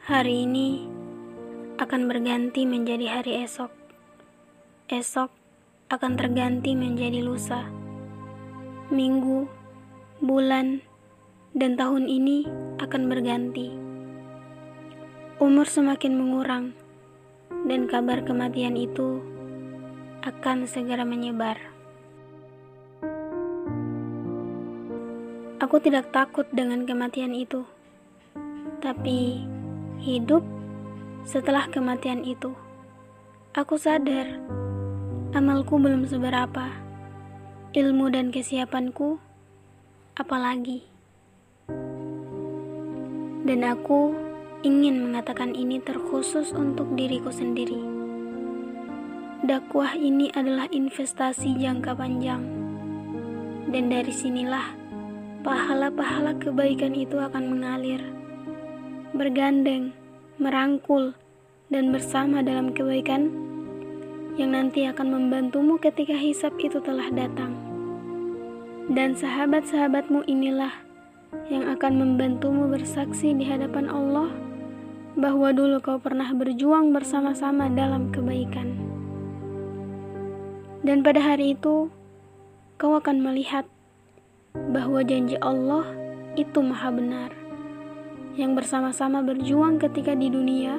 Hari ini akan berganti menjadi hari esok. Esok akan terganti menjadi lusa. Minggu, bulan, dan tahun ini akan berganti. Umur semakin mengurang, dan kabar kematian itu akan segera menyebar. Aku tidak takut dengan kematian itu, tapi hidup setelah kematian itu. Aku sadar amalku belum seberapa, ilmu dan kesiapanku apalagi. Dan aku ingin mengatakan ini terkhusus untuk diriku sendiri. Dakwah ini adalah investasi jangka panjang. Dan dari sinilah pahala-pahala kebaikan itu akan mengalir bergandeng, merangkul, dan bersama dalam kebaikan yang nanti akan membantumu ketika hisap itu telah datang. Dan sahabat-sahabatmu inilah yang akan membantumu bersaksi di hadapan Allah bahwa dulu kau pernah berjuang bersama-sama dalam kebaikan. Dan pada hari itu, kau akan melihat bahwa janji Allah itu maha benar yang bersama-sama berjuang ketika di dunia,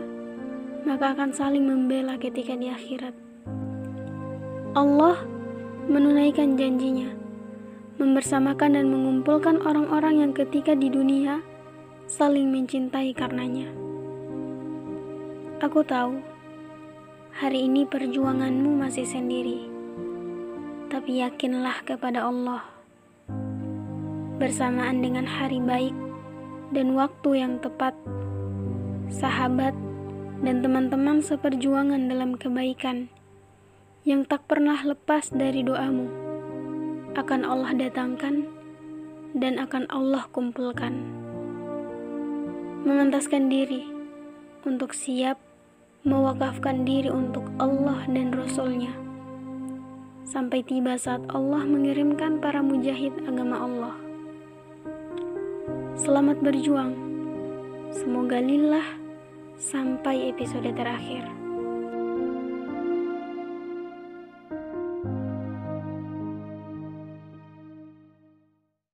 maka akan saling membela ketika di akhirat. Allah menunaikan janjinya, membersamakan dan mengumpulkan orang-orang yang ketika di dunia saling mencintai karenanya. Aku tahu, hari ini perjuanganmu masih sendiri, tapi yakinlah kepada Allah. Bersamaan dengan hari baik, dan waktu yang tepat, sahabat dan teman-teman seperjuangan dalam kebaikan yang tak pernah lepas dari doamu akan Allah datangkan dan akan Allah kumpulkan. Memantaskan diri untuk siap mewakafkan diri untuk Allah dan Rasulnya sampai tiba saat Allah mengirimkan para mujahid agama Allah. Selamat berjuang. Semoga lillah sampai episode terakhir.